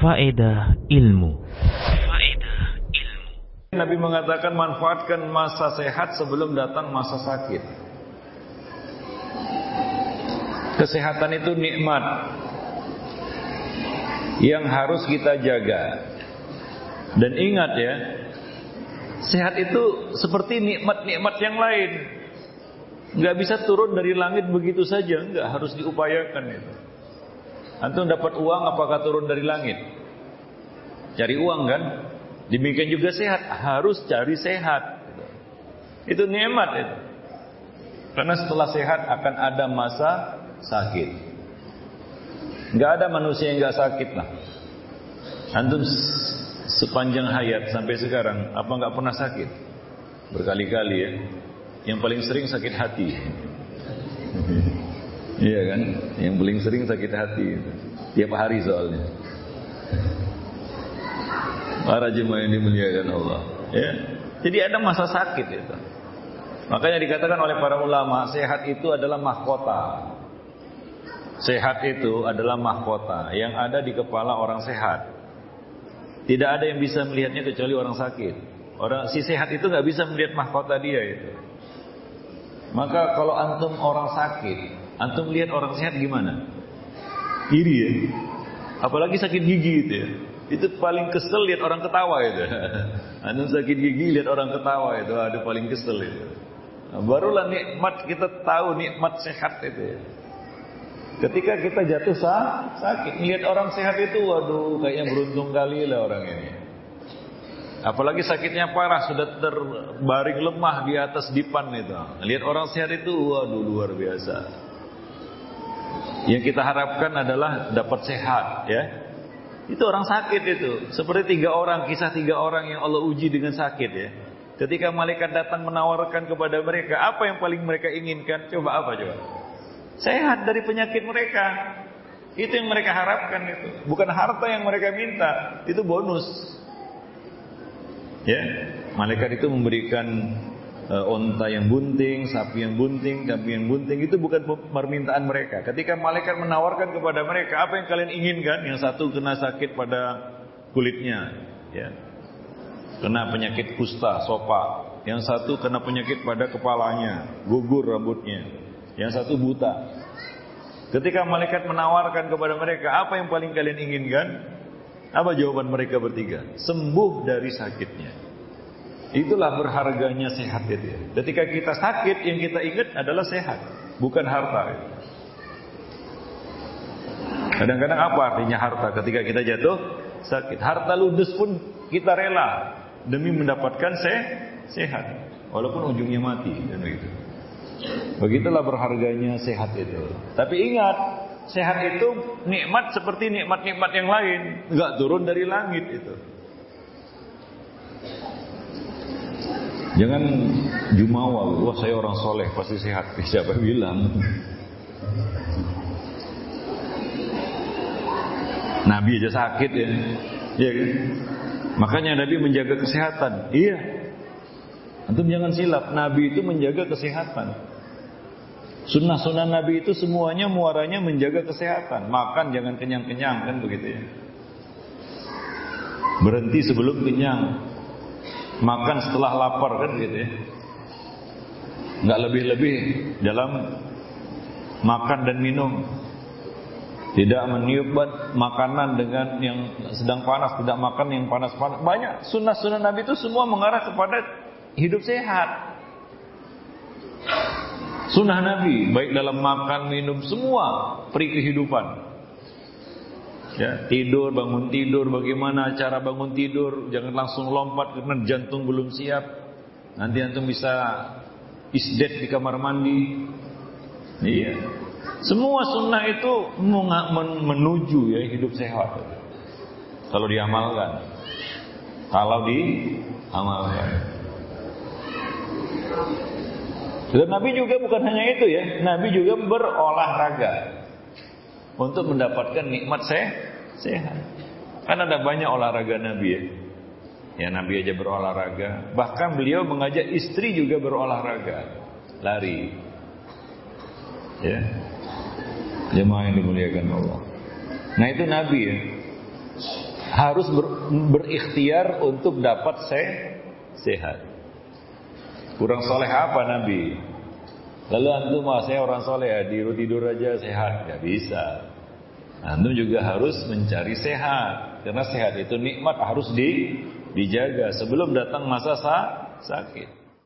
Faedah ilmu. Ilmu. Nabi mengatakan manfaatkan masa sehat sebelum datang masa sakit. Kesehatan itu nikmat Yang harus kita jaga. Dan ingat ya Sehat itu seperti nikmat-nikmat yang lain. Nggak bisa turun dari langit begitu saja, nggak harus diupayakan itu. Antum dapat uang apakah turun dari langit? Cari uang kan? Demikian juga sehat, harus cari sehat. Itu nikmat itu. Karena setelah sehat akan ada masa sakit. Nggak ada manusia yang nggak sakit lah. Antum sepanjang hayat sampai sekarang apa nggak pernah sakit? Berkali-kali ya. Yang paling sering sakit hati. Iya kan? Yang paling sering sakit hati. Tiap hari soalnya. Para jemaah yang dimuliakan Allah. Ya. Jadi ada masa sakit itu. Makanya dikatakan oleh para ulama, sehat itu adalah mahkota. Sehat itu adalah mahkota yang ada di kepala orang sehat. Tidak ada yang bisa melihatnya kecuali orang sakit. Orang si sehat itu nggak bisa melihat mahkota dia itu. Maka kalau antum orang sakit, antum lihat orang sehat gimana? Iri ya. Apalagi sakit gigi itu ya. Itu paling kesel lihat orang ketawa itu. Antum sakit gigi lihat orang ketawa itu, ada paling kesel itu. Nah, barulah nikmat kita tahu nikmat sehat itu ya. Ketika kita jatuh sah, sakit, lihat orang sehat itu, waduh, kayaknya beruntung kali lah orang ini. Apalagi sakitnya parah, sudah terbaring lemah di atas dipan itu. Lihat orang sehat itu, waduh, luar biasa. Yang kita harapkan adalah dapat sehat, ya. Itu orang sakit itu. Seperti tiga orang, kisah tiga orang yang Allah uji dengan sakit ya. Ketika malaikat datang menawarkan kepada mereka, apa yang paling mereka inginkan? Coba apa coba? Sehat dari penyakit mereka. Itu yang mereka harapkan itu. Bukan harta yang mereka minta, itu bonus. Ya, malaikat itu memberikan uh, onta yang bunting, sapi yang bunting, kambing yang bunting itu bukan permintaan mereka. Ketika malaikat menawarkan kepada mereka apa yang kalian inginkan, yang satu kena sakit pada kulitnya, ya, kena penyakit kusta, sopa. Yang satu kena penyakit pada kepalanya, gugur rambutnya. Yang satu buta. Ketika malaikat menawarkan kepada mereka apa yang paling kalian inginkan, apa jawaban mereka bertiga? Sembuh dari sakitnya. Itulah berharganya sehat itu. Ketika kita sakit, yang kita ingat adalah sehat, bukan harta. Kadang-kadang apa artinya harta ketika kita jatuh sakit? Harta ludes pun kita rela demi mendapatkan se sehat, walaupun ujungnya mati dan begitu. Begitulah berharganya sehat itu. Tapi ingat, sehat itu nikmat seperti nikmat-nikmat yang lain, nggak turun dari langit itu. Jangan jumawa, wah saya orang soleh pasti sehat. Siapa bilang? Nabi aja sakit ya, ya kan? Makanya Nabi menjaga kesehatan. Iya. Antum jangan silap, Nabi itu menjaga kesehatan. Sunnah-sunnah Nabi itu semuanya muaranya menjaga kesehatan. Makan jangan kenyang-kenyang kan begitu ya. Berhenti sebelum kenyang. Makan setelah lapar kan gitu ya. Nggak lebih-lebih dalam makan dan minum. Tidak meniup makanan dengan yang sedang panas, tidak makan yang panas-panas. Banyak sunnah-sunnah Nabi itu semua mengarah kepada hidup sehat. Sunnah Nabi baik dalam makan, minum semua peri kehidupan. Ya, tidur, bangun tidur, bagaimana cara bangun tidur, jangan langsung lompat karena jantung belum siap. Nanti antum bisa isdet di kamar mandi. Iya. Semua sunnah itu menuju ya hidup sehat. Kalau diamalkan. Kalau diamalkan. Dan Nabi juga bukan hanya itu ya, Nabi juga berolahraga untuk mendapatkan nikmat se sehat. Kan ada banyak olahraga Nabi ya. Ya Nabi aja berolahraga, bahkan beliau mengajak istri juga berolahraga, lari. Ya. Jemaah yang dimuliakan Allah. Nah itu Nabi ya. Harus ber, berikhtiar untuk dapat se sehat. Kurang soleh apa Nabi? Lalu antum mah saya orang soleh ya, tidur tidur aja sehat, Gak bisa. Antum juga harus mencari sehat, karena sehat itu nikmat harus di, dijaga sebelum datang masa sa, sakit.